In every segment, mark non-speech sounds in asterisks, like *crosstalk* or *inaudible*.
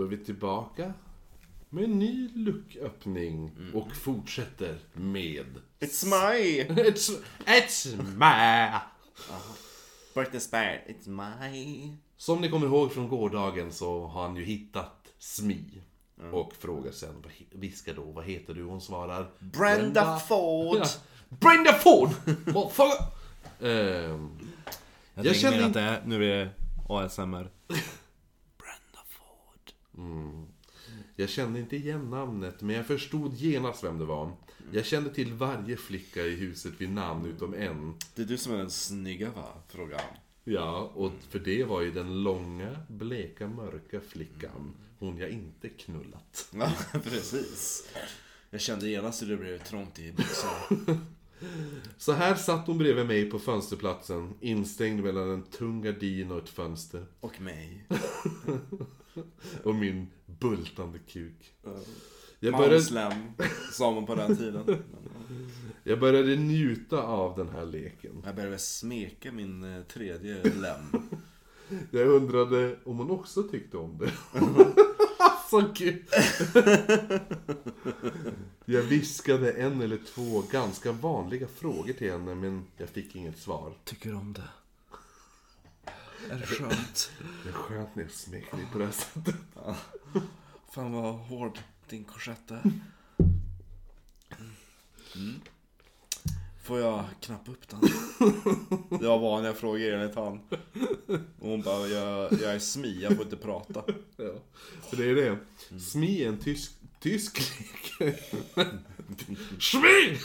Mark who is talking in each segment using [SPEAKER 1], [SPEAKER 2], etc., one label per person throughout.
[SPEAKER 1] Då är vi tillbaka med en ny lucköppning och fortsätter med...
[SPEAKER 2] It's my *laughs*
[SPEAKER 1] It's, it's my...
[SPEAKER 2] birthday spirit. It's my...
[SPEAKER 1] Som ni kommer ihåg från gårdagen så har han ju hittat Smi. Och frågar sen, viskar då, vad heter du? Hon svarar...
[SPEAKER 2] Brenda Ford.
[SPEAKER 1] Ja. Brenda Ford! *laughs* Ehm,
[SPEAKER 2] Jag,
[SPEAKER 1] Jag känner
[SPEAKER 2] mer att det är, nu är det ASMR. *laughs* Ford.
[SPEAKER 1] Jag kände inte igen namnet, men jag förstod genast vem det var. Jag kände till varje flicka i huset vid namn utom en.
[SPEAKER 2] Det är du som är den snygga va? Frågar han.
[SPEAKER 1] Ja, och för det var ju den långa, bleka, mörka flickan. Hon jag inte knullat.
[SPEAKER 2] Ja, *laughs* precis. Jag kände genast hur det blev trångt i byxorna. *laughs*
[SPEAKER 1] Så här satt hon bredvid mig på fönsterplatsen, instängd mellan en tung gardin och ett fönster.
[SPEAKER 2] Och mig. *laughs*
[SPEAKER 1] Och min bultande kuk. Jag började, *laughs*
[SPEAKER 2] sa man på den tiden. *laughs*
[SPEAKER 1] jag började njuta av den här leken.
[SPEAKER 2] Jag började smeka min eh, tredje lem. *laughs*
[SPEAKER 1] Jag undrade om hon också tyckte om det. alltså gud. Jag viskade en eller två ganska vanliga frågor till henne men jag fick inget svar.
[SPEAKER 2] Tycker du om det? Är det skönt?
[SPEAKER 1] Det är skönt när jag smeker dig på det här sättet.
[SPEAKER 2] Fan vad hård din korsett är. Mm. Får jag knappa upp den? Det var vanliga frågor enligt han. Och hon bara, jag, jag är smi, jag får inte prata.
[SPEAKER 1] Ja, för det är det. Smi är en tysk, tysk lek. *laughs* Smi!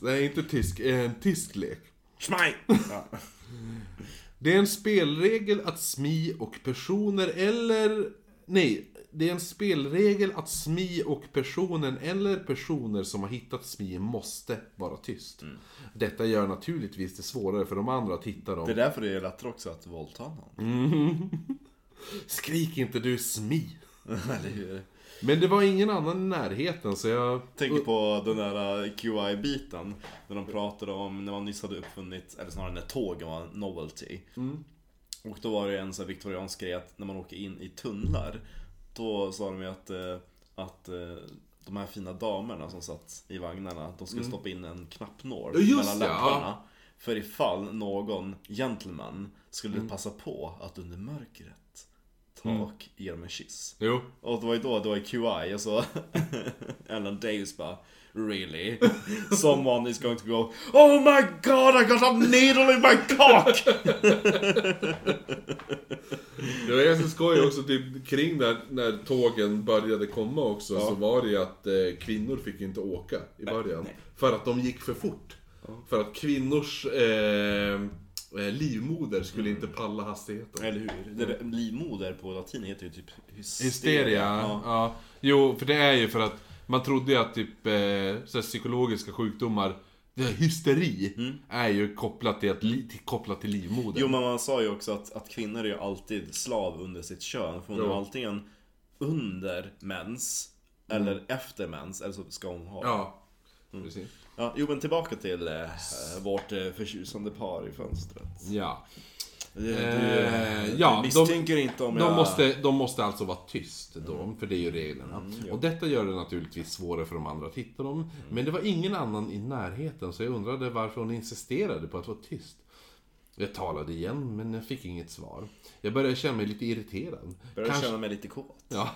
[SPEAKER 1] Nej, inte tysk, en tysk lek.
[SPEAKER 2] Schmaj! Ja. *laughs*
[SPEAKER 1] Det är en spelregel att SMI och personer eller... Nej, det är en spelregel att SMI och personen eller personer som har hittat SMI måste vara tyst. Detta gör naturligtvis det svårare för de andra att hitta dem.
[SPEAKER 2] Det är därför det är lättare också att våldta någon. *laughs*
[SPEAKER 1] Skrik inte du SMI! *laughs*
[SPEAKER 2] Eller hur?
[SPEAKER 1] Men det var ingen annan i närheten så jag...
[SPEAKER 2] Tänker på den där uh, QI-biten. När de pratade om när man nyss hade uppfunnit, eller snarare när tågen var novelty. Och då var det en sån här viktoriansk grej att när man åker in i tunnlar. Då sa de ju att, eh, att eh, de här fina damerna som satt i vagnarna, de skulle stoppa in en knappnål mellan
[SPEAKER 1] det, ja.
[SPEAKER 2] läpparna. För ifall någon gentleman skulle passa på att under mörkret ta och ge dem en kyss.
[SPEAKER 1] Jo.
[SPEAKER 2] Och det var ju då, det var QI och så Ellen Davis bara Really? Someone is going to go Oh my god I got a needle in my cock! *laughs*
[SPEAKER 1] Det var ganska skoj också typ, kring där, när tågen började komma också så var det ju att eh, kvinnor fick ju inte åka i början.
[SPEAKER 2] nej.
[SPEAKER 1] För att de gick för fort. För att kvinnors eh, livmoder skulle inte palla hastigheten.
[SPEAKER 2] Eller hur? Det livmoder på latin heter ju typ hysteria.
[SPEAKER 1] Hysteria, ja.
[SPEAKER 2] Ja.
[SPEAKER 1] Jo, för det är ju för att man trodde ju att typ eh, psykologiska sjukdomar, hysteri, är ju kopplat till, att, till, kopplat till livmodern.
[SPEAKER 2] Jo men man sa ju också att, att kvinnor är ju alltid slav under sitt kön. För hon är antingen under mens, eller efter mens, eller så ska hon ha
[SPEAKER 1] Ja, precis.
[SPEAKER 2] Ja, jo men tillbaka till eh, vårt eh, förtjusande par i fönstret.
[SPEAKER 1] Ja.
[SPEAKER 2] Du, du,
[SPEAKER 1] Eh, ja,
[SPEAKER 2] misstänker inte om
[SPEAKER 1] De
[SPEAKER 2] jag...
[SPEAKER 1] måste, de måste alltså vara tyst då, för det är ju reglerna. Och detta gör det naturligtvis svårare för de andra att hitta dem. Men det var ingen annan i närheten, så jag undrade varför hon insisterade på att vara tyst. Jag talade igen, men jag fick inget svar. Jag började känna mig lite irriterad.
[SPEAKER 2] Börjar
[SPEAKER 1] Kanske,
[SPEAKER 2] känna mig lite kåt.
[SPEAKER 1] ja,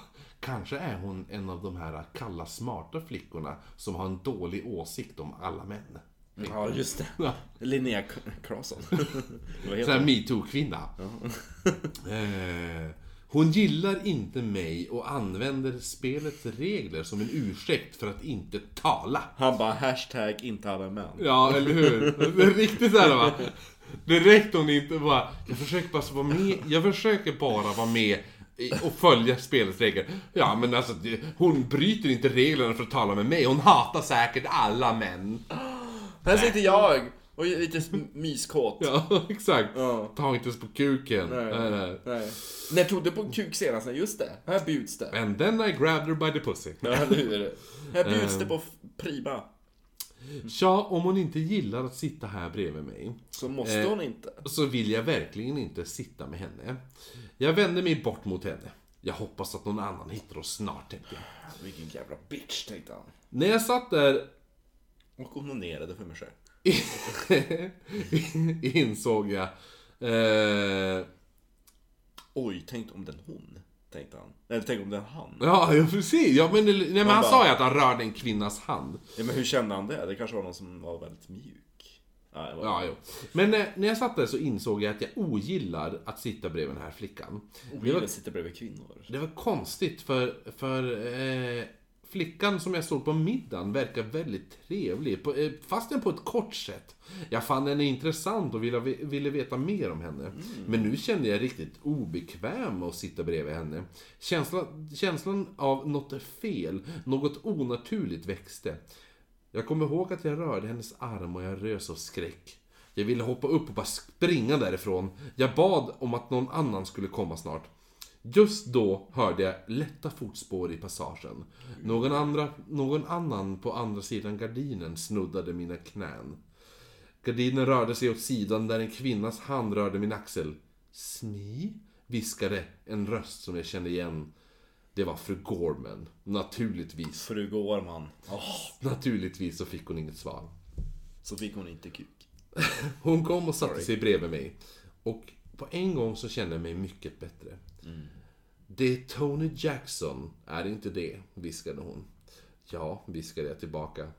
[SPEAKER 1] kanske är hon en av de här kalla, smarta flickorna som har en dålig åsikt om alla män.
[SPEAKER 2] Ja, just det.
[SPEAKER 1] Ja.
[SPEAKER 2] Linnea Claesson. *laughs*
[SPEAKER 1] Sån här metoo-kvinna. eh, hon gillar inte mig och använder spelets regler som en ursäkt för att inte tala.
[SPEAKER 2] Han bara hashtag inte alla män.
[SPEAKER 1] Ja, eller hur? Det är riktigt såhär va. Direkt hon inte bara, jag försöker bara vara med, jag försöker bara vara med och följa spelets regler. Ja men alltså, det- hon bryter inte reglerna för att tala med mig. Hon hatar säkert alla män.
[SPEAKER 2] Här sitter jag och är lite myskåt.
[SPEAKER 1] Ja, *laughs* exakt.
[SPEAKER 2] Ja.
[SPEAKER 1] Ta inte på kuken.
[SPEAKER 2] Nej.
[SPEAKER 1] Nej, nej.
[SPEAKER 2] Nej. När tog du på kuk senast? Just det, här bjuds det.
[SPEAKER 1] And then I grabbed her by the pussy.
[SPEAKER 2] Ja, eller hur? Här bjuds det på *laughs* f- prima.
[SPEAKER 1] Ja, om hon inte gillar att sitta här bredvid mig
[SPEAKER 2] Så måste
[SPEAKER 1] Eh.
[SPEAKER 2] hon inte.
[SPEAKER 1] så vill jag verkligen inte sitta med henne. Jag vände mig bort mot henne. Jag hoppas att någon annan hittar oss snart, tänkte jag.
[SPEAKER 2] Vilken jävla bitch, tänkte han.
[SPEAKER 1] När jag satt där
[SPEAKER 2] Och onanerade för mig själv. *laughs*
[SPEAKER 1] insåg jag... Eh,
[SPEAKER 2] Oj, tänk om den hon, tänkte han. Eller tänk om den han.
[SPEAKER 1] ja, ja, precis. Ja, men, nej, men han
[SPEAKER 2] bara-
[SPEAKER 1] sa ju att han rörde en kvinnas hand.
[SPEAKER 2] Ja, men hur kände han det? Det kanske var någon som var väldigt mjuk. Ja, jag var...
[SPEAKER 1] Ja, jo. Men eh, när jag satt där så insåg jag att jag ogillar att sitta bredvid den här flickan. Det var,
[SPEAKER 2] Vill sitta bredvid kvinnor.
[SPEAKER 1] det var konstigt för, för eh, flickan som jag såg på middagen verkar väldigt trevlig. Eh, fastän på ett kort sätt. Jag fann henne intressant och ville, ville veta mer om henne. Men nu kände jag riktigt obekväm att sitta bredvid henne. Känslan, känslan av något fel, något onaturligt växte. Jag kommer ihåg att jag rörde hennes arm och jag rös av skräck. Jag ville hoppa upp och bara springa därifrån. Jag bad om att någon annan skulle komma snart. Just då hörde jag lätta fotspår i passagen. Någon, andra, någon annan på andra sidan gardinen snuddade mina knän. Gardinen rörde sig åt sidan där en kvinnas hand rörde min axel. Smi? viskade en röst som jag kände igen. Det var fru Gorman. Naturligtvis.
[SPEAKER 2] Fru Gårman. Åh, *laughs*
[SPEAKER 1] Naturligtvis så fick hon inget svar.
[SPEAKER 2] så fick hon inte kuk. *laughs*
[SPEAKER 1] Hon kom och satte sig bredvid mig. Och på en gång så kände jag mig mycket bättre. Det är Tony Jackson, är det inte det? viskade hon. Ja, viskade jag tillbaka.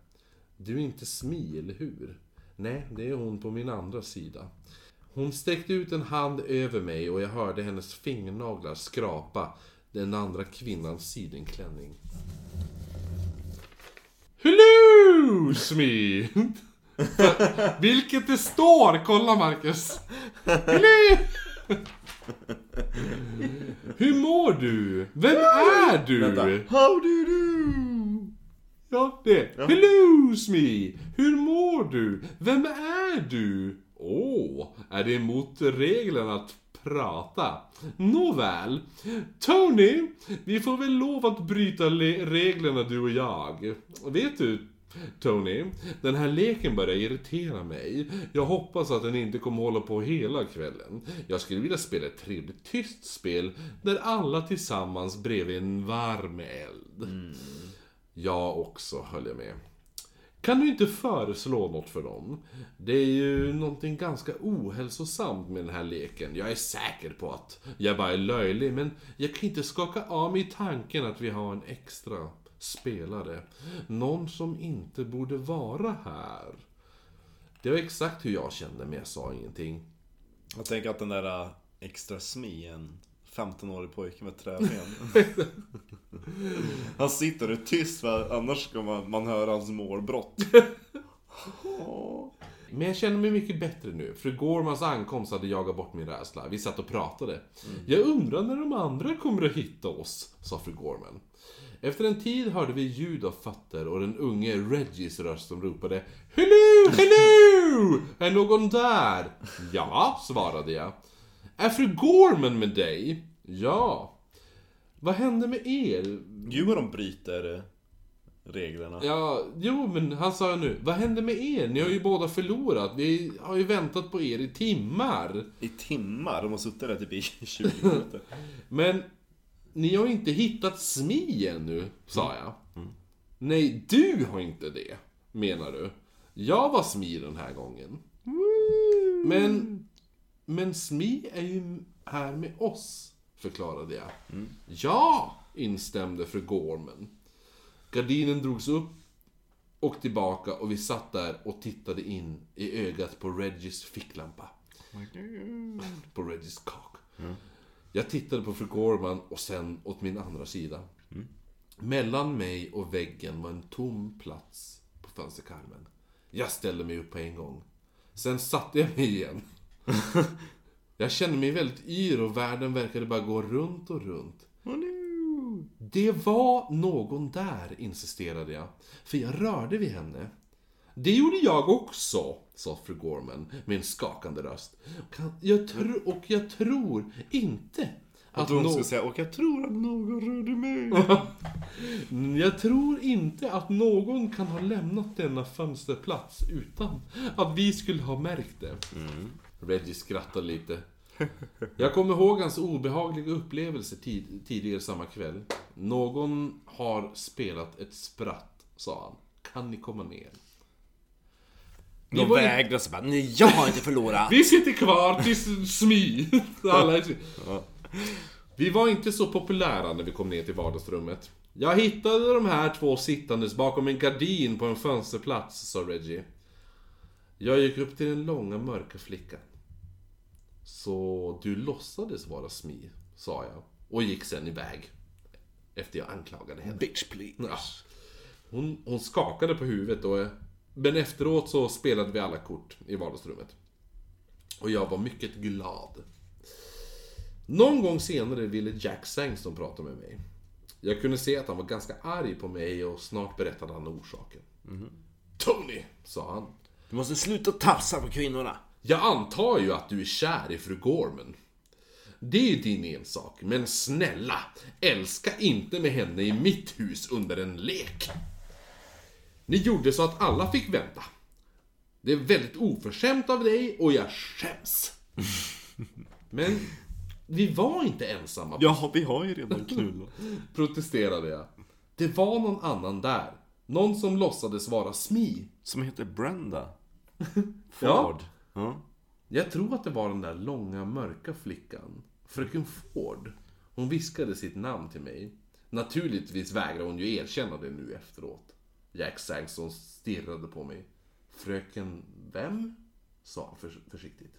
[SPEAKER 1] Du är inte Smi, eller hur? Nej, det är hon på min andra sida. Hon sträckte ut en hand över mig och jag hörde hennes fingernaglar skrapa den andra kvinnans sidenklänning. Hello, Smi! Vilket det står! Kolla Marcus! Hello! Hur mår du? Vem är du?
[SPEAKER 2] Vänta. How do you do?
[SPEAKER 1] Ja, det. Hello me! Hur mår du? Vem är du? Åh, är det emot reglerna att prata? Nåväl. Tony, vi får väl lov att bryta le- reglerna du och jag. Vet du, Tony, den här leken börjar irritera mig. Jag hoppas att den inte kommer hålla på hela kvällen. Jag skulle vilja spela ett trevligt tyst spel där alla tillsammans bredvid en varm eld. Jag också, höll jag med. Kan du inte föreslå något för dem? Det är ju någonting ganska ohälsosamt med den här leken. Jag är säker på att jag bara är löjlig, men jag kan inte skaka av mig tanken att vi har en extra spelare. Någon som inte borde vara här. Det var exakt hur jag kände, men jag sa ingenting.
[SPEAKER 2] Jag tänker att den där äh, extra smi är en 15-årig pojke med träben. *laughs* Han sitter och är tyst för annars ska man, man höra hans målbrott. *laughs*
[SPEAKER 1] Men jag känner mig mycket bättre nu. Fru Gormans ankomst hade jagat bort min rädsla. Vi satt och pratade. Jag undrar när de andra kommer att hitta oss, sa fru Gorman. Efter en tid hörde vi ljud av fötter och den unge Reggies röst som ropade Hello, hello! Är någon där? Ja, svarade jag. Är fru Gorman med dig? Ja. Vad hände med er?
[SPEAKER 2] Gud vad de bryter eh, reglerna.
[SPEAKER 1] Ja, jo men han sa nu, vad hände med er? Ni har ju båda förlorat. Vi har ju väntat på er i timmar.
[SPEAKER 2] I timmar, de har suttit där typ i 20 *laughs* minuter.
[SPEAKER 1] Men ni har inte hittat Smi ännu, sa jag. Nej, du har inte det, menar du. Jag var Smi den här gången. Men, men Smi är ju här med oss, förklarade jag. Ja, instämde fru Gorman. Gardinen drogs upp och tillbaka och vi satt där och tittade in i ögat på Reggies ficklampa. På Reggies kak. Jag tittade på fru Gorman och sen åt min andra sida. Mellan mig och väggen var en tom plats på fönsterkarmen. Jag ställde mig upp på en gång. Sen satte jag mig igen. *laughs* Jag kände mig väldigt yr och världen verkade bara gå runt och runt. Det var någon där, insisterade jag. För jag rörde vid henne. Det gjorde jag också, sa fru Gorman med en skakande röst. Jag tro, och jag tror inte
[SPEAKER 2] Att
[SPEAKER 1] att
[SPEAKER 2] hon
[SPEAKER 1] nå-
[SPEAKER 2] ska säga, och jag tror att någon rörde mig. *laughs*
[SPEAKER 1] Jag tror inte att någon kan ha lämnat denna fönsterplats utan att vi skulle ha märkt det. Reggie skrattade lite. Jag kommer ihåg hans obehagliga upplevelse tid, tidigare samma kväll. Någon har spelat ett spratt, sa han. Kan ni komma ner?
[SPEAKER 2] De vägrar så bara, nej jag har inte förlorat. *laughs*
[SPEAKER 1] Vi sitter kvar tills smy. *laughs* Alla är. Vi var inte så populära när vi kom ner till vardagsrummet. Jag hittade de här två sittandes bakom en gardin på en fönsterplats, sa Reggie. Jag gick upp till den långa mörka flickan. Så du låtsades vara Smi, sa jag. Och gick sen iväg. Efter jag anklagade henne.
[SPEAKER 2] Bitch please.
[SPEAKER 1] Ja. Hon, hon skakade på huvudet och... Men efteråt så spelade vi alla kort i vardagsrummet. Och jag var mycket glad. Någon gång senare ville Jack Sangston prata med mig. Jag kunde se att han var ganska arg på mig och snart berättade han orsaken. Tony, sa han.
[SPEAKER 2] Du måste sluta tafsa på kvinnorna.
[SPEAKER 1] Jag antar ju att du är kär i fru Gorman. Det är ju din ensak, men snälla, älska inte med henne i mitt hus under en lek. Ni gjorde så att alla fick vänta. Det är väldigt oförskämt av dig och jag skäms. *laughs* Men vi var inte ensamma,
[SPEAKER 2] Ja, vi har ju redan knullat. *laughs*
[SPEAKER 1] protesterade jag. Det var någon annan där. Någon som låtsades vara Smi.
[SPEAKER 2] Som heter Brenda. *laughs*
[SPEAKER 1] Ja.
[SPEAKER 2] Ford. Ja.
[SPEAKER 1] Jag tror att det var den där långa mörka flickan. Fröken Ford. Hon viskade sitt namn till mig. Naturligtvis vägrar hon ju erkänna det nu efteråt. Jack Sangston stirrade på mig. Fröken vem? Sa han för, försiktigt.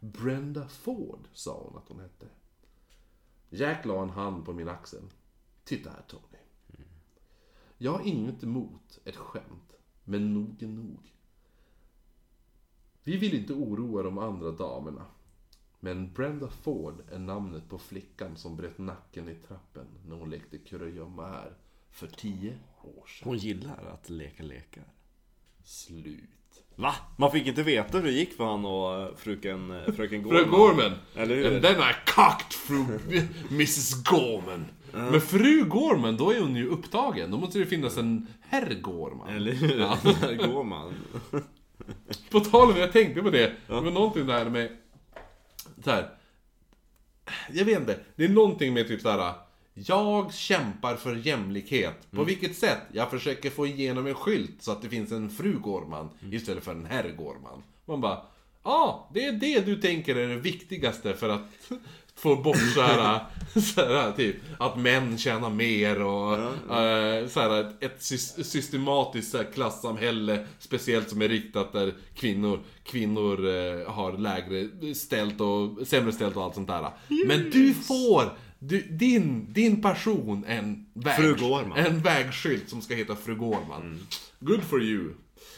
[SPEAKER 1] Brenda Ford, sa hon att hon hette. Jack la en hand på min axel. Titta här Tony. Jag har inget emot ett skämt, men nog är nog. Vi vill inte oroa de andra damerna. Men Brenda Ford är namnet på flickan som bröt nacken i trappen när hon lekte kurragömma här för tio år sedan.
[SPEAKER 2] Hon gillar att leka lekar.
[SPEAKER 1] Slut.
[SPEAKER 2] Va? Man fick inte veta hur det gick för han och eh, fröken, eh, *laughs* fröken Gorman.
[SPEAKER 1] Fru Gorman!
[SPEAKER 2] Eller hur?
[SPEAKER 1] And then I cocked fru Mrs Gorman. Men fru Gorman, då är hon ju upptagen. Då måste det finnas en herr Gorman.
[SPEAKER 2] Eller hur?
[SPEAKER 1] Ja.
[SPEAKER 2] Där går man.
[SPEAKER 1] På tal om, jag tänkte på det. Det var någonting där med... Så här. Jag vet inte. Det är någonting med typ så här. Jag kämpar för jämlikhet. På vilket sätt? Jag försöker få igenom en skylt så att det finns en fru Gårman istället för en herr Gårman. Man bara, ja, ah, det är det du tänker är det viktigaste för att *laughs* få bort så här, *laughs* så här typ, att män tjänar mer och eh, så här, ett, ett sys- systematiskt så här, klassamhälle, speciellt som är riktat där kvinnor, kvinnor eh, har lägre ställt och sämre ställt och allt sånt där. Men du får du, din, din passion en, väg, en vägskylt som ska heta Fru Gårman. Good for you.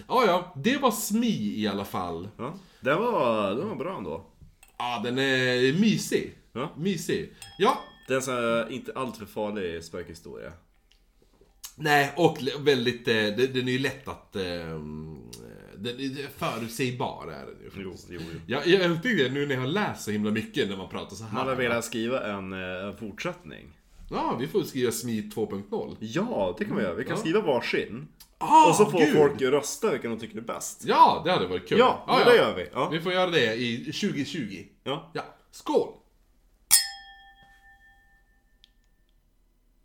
[SPEAKER 1] Ja, ja, det var SMI i alla fall.
[SPEAKER 2] Ja. Det var, det var bra ändå.
[SPEAKER 1] Ja, den är mysig.
[SPEAKER 2] Ja.
[SPEAKER 1] Mysig. Ja,
[SPEAKER 2] Det är en sån här inte alltför farlig spökhistoria.
[SPEAKER 1] nej, och väldigt, eh, den den är ju lätt att... Den är förutsägbar är den ju.
[SPEAKER 2] Jo, jo, jo.
[SPEAKER 1] Jag, jag tycker det nu när jag har läst så himla mycket när man pratar så här.
[SPEAKER 2] Man har velat skriva en, eh, en fortsättning.
[SPEAKER 1] Ja, vi får skriva SMI 2.0.
[SPEAKER 2] Ja, det kan vi göra. Vi kan
[SPEAKER 1] Ja.
[SPEAKER 2] skriva varsin.
[SPEAKER 1] Ah,
[SPEAKER 2] och så får
[SPEAKER 1] gud.
[SPEAKER 2] folk rösta vilken de tycker är bäst.
[SPEAKER 1] Ja, det hade varit kul.
[SPEAKER 2] Ja, men det gör vi. Ja.
[SPEAKER 1] Vi får göra det i 2020.
[SPEAKER 2] Ja.
[SPEAKER 1] Ja, skål!